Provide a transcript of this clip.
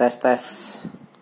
tes tes